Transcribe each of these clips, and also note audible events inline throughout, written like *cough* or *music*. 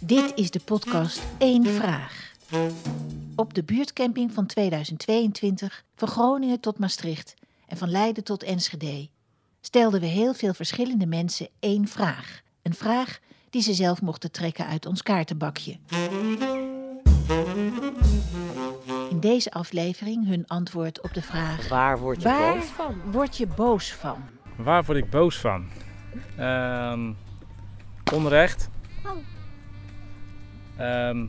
Dit is de podcast Eén Vraag. Op de buurtcamping van 2022, van Groningen tot Maastricht en van Leiden tot Enschede, stelden we heel veel verschillende mensen één vraag. Een vraag die ze zelf mochten trekken uit ons kaartenbakje. In deze aflevering hun antwoord op de vraag: Waar word je Waar boos van? word je boos van? Waar word ik boos van? Ehm, onrecht. Ehm,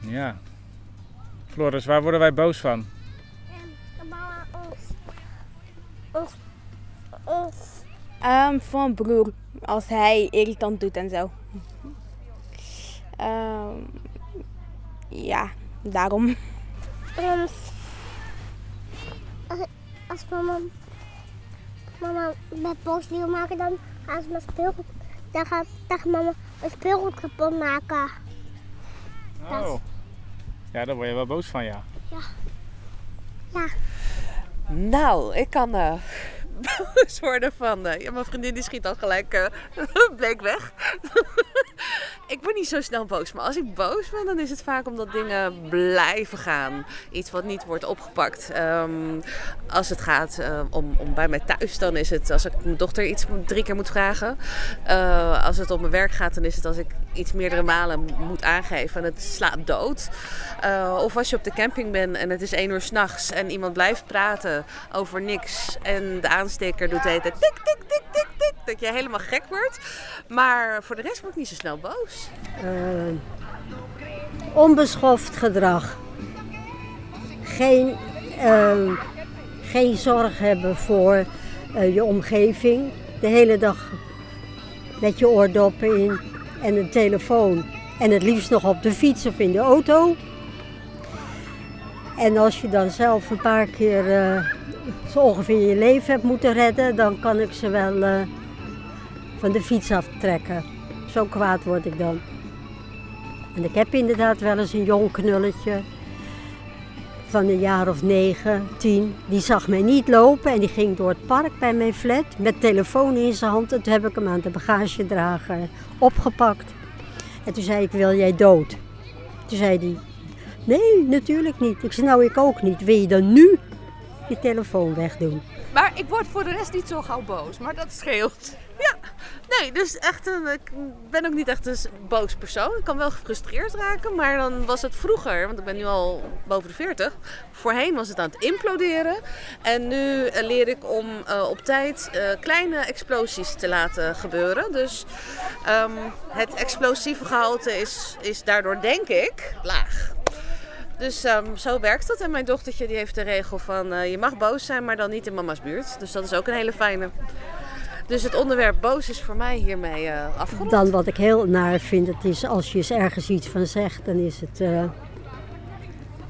ja. Floris, waar worden wij boos van? En mama ons, ons, ons Ehm, van broer, als hij irritant doet en zo. Ehm, ja, daarom. Als, als mama, mama met boos wil maken, dan gaan ze mijn speelgoed, dan gaat, dan gaat mama mijn speelgoed kapot maken. Oh. Ja, daar word je wel boos van, ja. Ja, Nou, ik kan eh *laughs* boos worden van... eh, ja, mijn vriendin die schiet al gelijk eh *laughs* bleek weg. *laughs* ik ben niet zo snel boos. Maar als ik boos ben, dan is het vaak omdat dingen blijven gaan. Iets wat niet wordt opgepakt. Ehm, als het gaat eh, om, om bij mij thuis, dan is het als ik mijn dochter iets drie keer moet vragen. Eh, als het op mijn werk gaat, dan is het als ik iets meerdere malen moet aangeven en het slaat dood. Eh, of als je op de camping bent en het is één uur s'nachts en iemand blijft praten over niks en de aansteker doet tik, tik, tik, tik, tik, dat je helemaal gek wordt. Maar voor de rest word ik niet zo snel boos. Eh, onbeschoft gedrag. Geen, eh, geen zorg hebben voor eh, je omgeving. De hele dag met je oordoppen in en een telefoon. En het liefst nog op de fiets of in de auto. En als je dan zelf een paar keer eh, zo ongeveer je leven hebt moeten redden, dan kan ik ze wel van de fiets aftrekken. Zo kwaad word ik dan. En ik heb inderdaad wel eens een jong knulletje van een jaar of negen, tien. Die zag mij niet lopen en die ging door het park bij mijn flat met telefoon in zijn hand. En toen heb ik hem aan de bagagedrager opgepakt. En toen zei ik, wil jij dood? Toen zei hij, nee, natuurlijk niet. Ik zei, nou ik ook niet. Wil je dan nu je telefoon wegdoen? Maar ik word voor de rest niet zo gauw boos, maar dat scheelt. Ja, nee, dus echt een, ik ben ook niet echt een boos persoon. Ik kan wel gefrustreerd raken, maar dan was het vroeger, want ik ben nu al boven de 40. Voorheen was het aan het imploderen. En nu eh, leer ik om eh, op tijd eh, kleine explosies te laten gebeuren. Dus ehm, het explosieve gehalte is, is daardoor, denk ik, laag. Dus ehm, zo werkt dat. En mijn dochtertje die heeft de regel van eh, je mag boos zijn, maar dan niet in mama's buurt. Dus dat is ook een hele fijne. Dus het onderwerp boos is voor mij hiermee eh afgerond. Dan wat ik heel naar vind, het is als je eens ergens iets van zegt, dan is het... eh,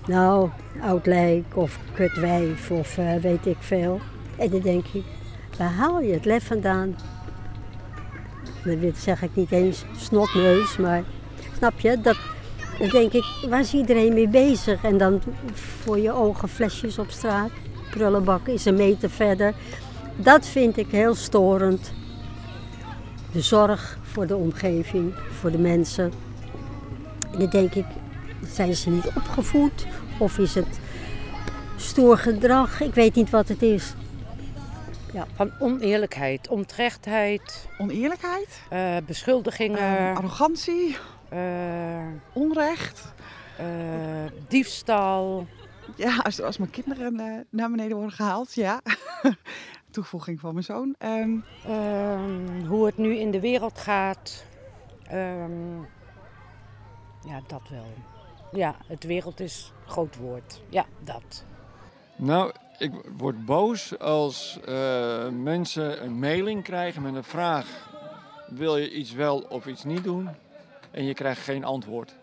nou, oud lijk of kutwijf of weet ik veel. En dan denk ik, waar haal je het lef vandaan? Dan zeg ik niet eens snotneus, maar snap je? Dat, dan denk ik, waar is iedereen mee bezig? En dan voor je ogen flesjes op straat. Prullenbak is een meter verder. Dat vind ik heel storend. De zorg voor de omgeving, voor de mensen. En dan denk ik, zijn ze niet opgevoed? Of is het stoer gedrag? Ik weet niet wat het is. Van oneerlijkheid, onterechtheid, Oneerlijkheid, eh, beschuldigingen, eh, arrogantie, onrecht. eh, diefstal. Ja, als, als mijn kinderen eh, naar beneden worden gehaald, ja. *laughs* Toevoeging van mijn zoon. Ehm, ehm, hoe het nu in de wereld gaat. Ehm, ja, dat wel. Ja, het wereld is een groot woord. Ja, dat. Nou, ik word boos als eh, mensen een mailing krijgen met een vraag: wil je iets wel of iets niet doen? En je krijgt geen antwoord.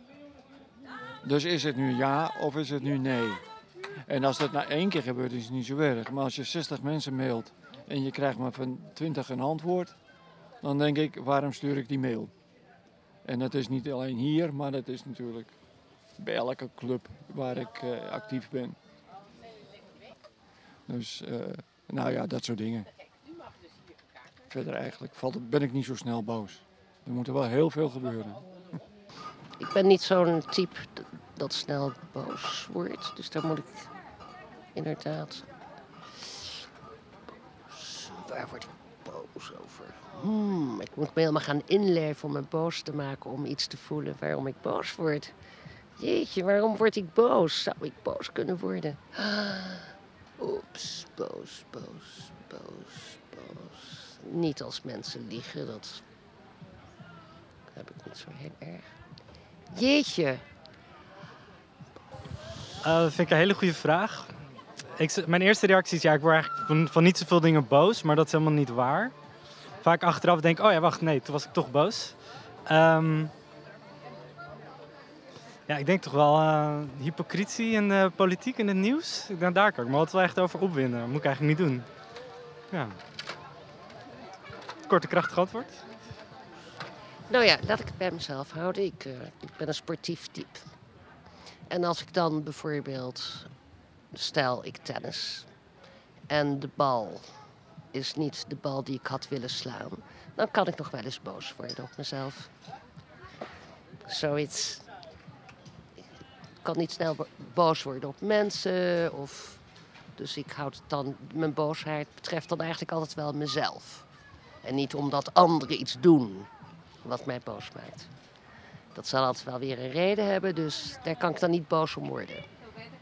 Dus is het nu ja of is het nu nee? En als dat na één keer gebeurt, is het niet zo erg. Maar als je 60 mensen mailt en je krijgt maar van 20 een antwoord, dan denk ik: waarom stuur ik die mail? En dat is niet alleen hier, maar dat is natuurlijk bij elke club waar ik eh, actief ben. Dus, eh, nou ja, dat soort dingen. verder eigenlijk valt, ben ik niet zo snel boos. Er moet er wel heel veel gebeuren. Ik ben niet zo'n type dat snel boos wordt. Dus daar moet ik inderdaad. Waar word ik boos over? Hmm, ik moet me helemaal gaan inleven om me boos te maken. Om iets te voelen waarom ik boos word. Jeetje, waarom word ik boos? Zou ik boos kunnen worden? *gasps* Oeps, boos, boos, boos, boos. Niet als mensen liegen, dat heb ik niet zo heel erg. Jeetje. Eh, dat vind ik een hele goede vraag. Ik, mijn eerste reactie is, ja, ik word eigenlijk van, niet zoveel dingen boos, maar dat is helemaal niet waar. Vaak achteraf denk ik, oh ja, wacht, nee, toen was ik toch boos. Ehm, ja, ik denk toch wel eh, hypocrisie in de politiek en het nieuws. Ik denk, daar kan ik me altijd wel echt over opwinden. Dat moet ik eigenlijk niet doen. Ja. Korte, krachtig antwoord. Nou ja, laat ik het bij mezelf houden. Ik, eh, ik ben een sportief type. En als ik dan bijvoorbeeld, stel ik tennis en de bal is niet de bal die ik had willen slaan, dan kan ik nog wel eens boos worden op mezelf. Zoiets. Ik kan niet snel bo- boos worden op mensen of. Dus ik houd het dan, mijn boosheid betreft dan eigenlijk altijd wel mezelf. En niet omdat anderen iets doen wat mij boos maakt. Dat zal altijd wel weer een reden hebben, dus daar kan ik dan niet boos om worden.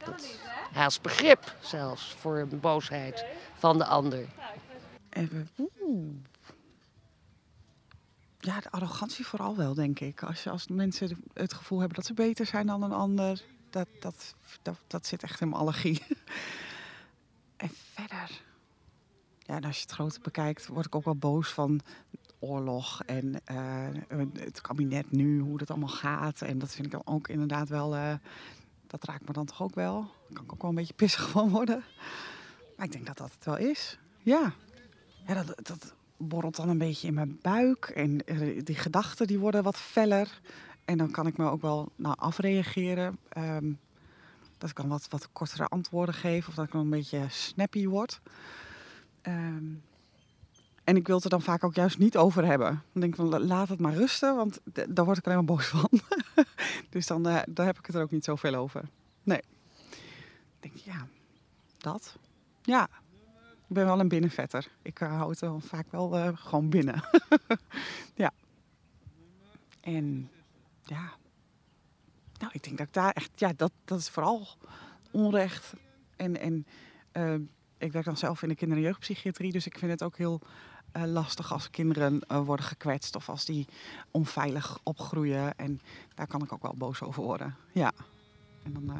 Dat haast begrip zelfs voor een boosheid van de ander. Even. Ja, de arrogantie vooral wel, denk ik. Als, als mensen het gevoel hebben dat ze beter zijn dan een ander, dat, dat, dat, dat zit echt in mijn allergie. *laughs* en verder, ja, en als je het grote bekijkt, word ik ook wel boos van oorlog en eh, het kabinet nu, hoe dat allemaal gaat. En dat vind ik dan ook inderdaad wel, eh, dat raakt me dan toch ook wel. Daar kan ik ook wel een beetje pissig van worden. Maar ik denk dat dat het wel is. Ja, ja dat, dat borrelt dan een beetje in mijn buik. En eh, die gedachten die worden wat feller. En dan kan ik me ook wel nou, afreageren. Ehm, dat ik dan wat, wat kortere antwoorden geef. Of dat ik dan een beetje snappy word. Ehm, en ik wil het er dan vaak ook juist niet over hebben. Dan denk ik van la- laat het maar rusten, want daar word ik alleen maar boos *laughs* van. dus dan eh, daar heb ik het er ook niet zoveel over. Nee. Ik denk, ja, dat. Ja, ik ben wel een binnenvetter. Ik eh, hou het wel vaak wel eh, gewoon binnen. *laughs* ja. En ja, nou, ik denk dat ik daar echt, ja, dat, dat is vooral onrecht. En, en ik werk dan zelf in de kinder- en jeugdpsychiatrie, dus ik vind het ook heel eh, lastig als kinderen eh, worden gekwetst of als die onveilig opgroeien. En daar kan ik ook wel boos over worden. Ja. En dan,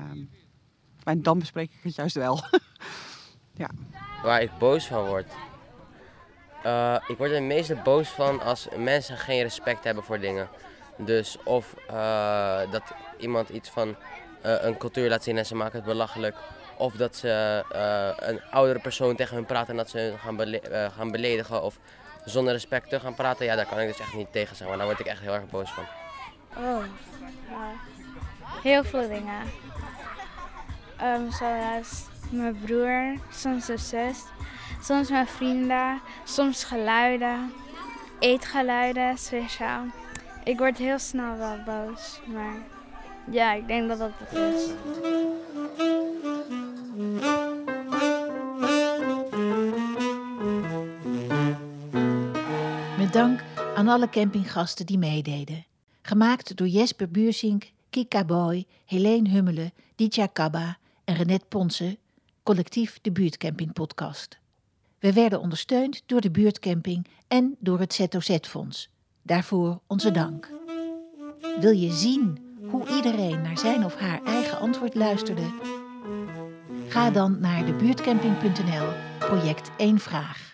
en dan bespreek ik het juist wel. *laughs* ja. Waar ik boos van word. Eh, ik word er meeste boos van als mensen geen respect hebben voor dingen. Dus of dat iemand iets van een cultuur laat zien en ze maken het belachelijk. Of dat ze eh, een oudere persoon tegen hun praten en dat ze hun gaan, eh, gaan beledigen. Of zonder respect te gaan praten. Ja, daar kan ik dus echt niet tegen zijn. Maar daar word ik echt heel erg boos van. Oh, heel veel dingen. Ehm, zoals mijn broer, soms mijn zus, soms mijn vrienden, soms geluiden, eetgeluiden speciaal. Ik word heel snel wel boos, maar ja, ik denk dat dat het is. Dank aan alle campinggasten die meededen. Gemaakt door Jesper Buursink, Kika Boy, Helene Hummelen, Ditja Kabba en Renette Ponsen, collectief de Buurtcamping Podcast. We werden ondersteund door de Buurtcamping en door het ZOZ-fonds. Daarvoor onze dank. Wil je zien hoe iedereen naar zijn of haar eigen antwoord luisterde? Ga dan naar debuurtcamping.nl, project 1 vraag.